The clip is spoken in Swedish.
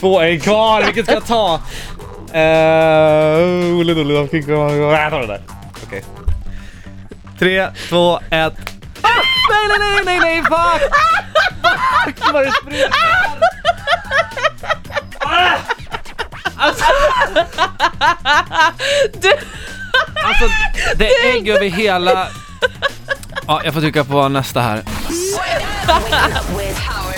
två, är kvar. Vilket ska jag ta? Uh, Olle Dolle, jag tar det där. Okej. Tre, två, ett. Ah! Nej, nej, nej, nej, nej, fuck! Fuck vad det springer! Ah! Alltså, Du, alltså, det är ägg över hela... Ja, jag får trycka på nästa här. Win.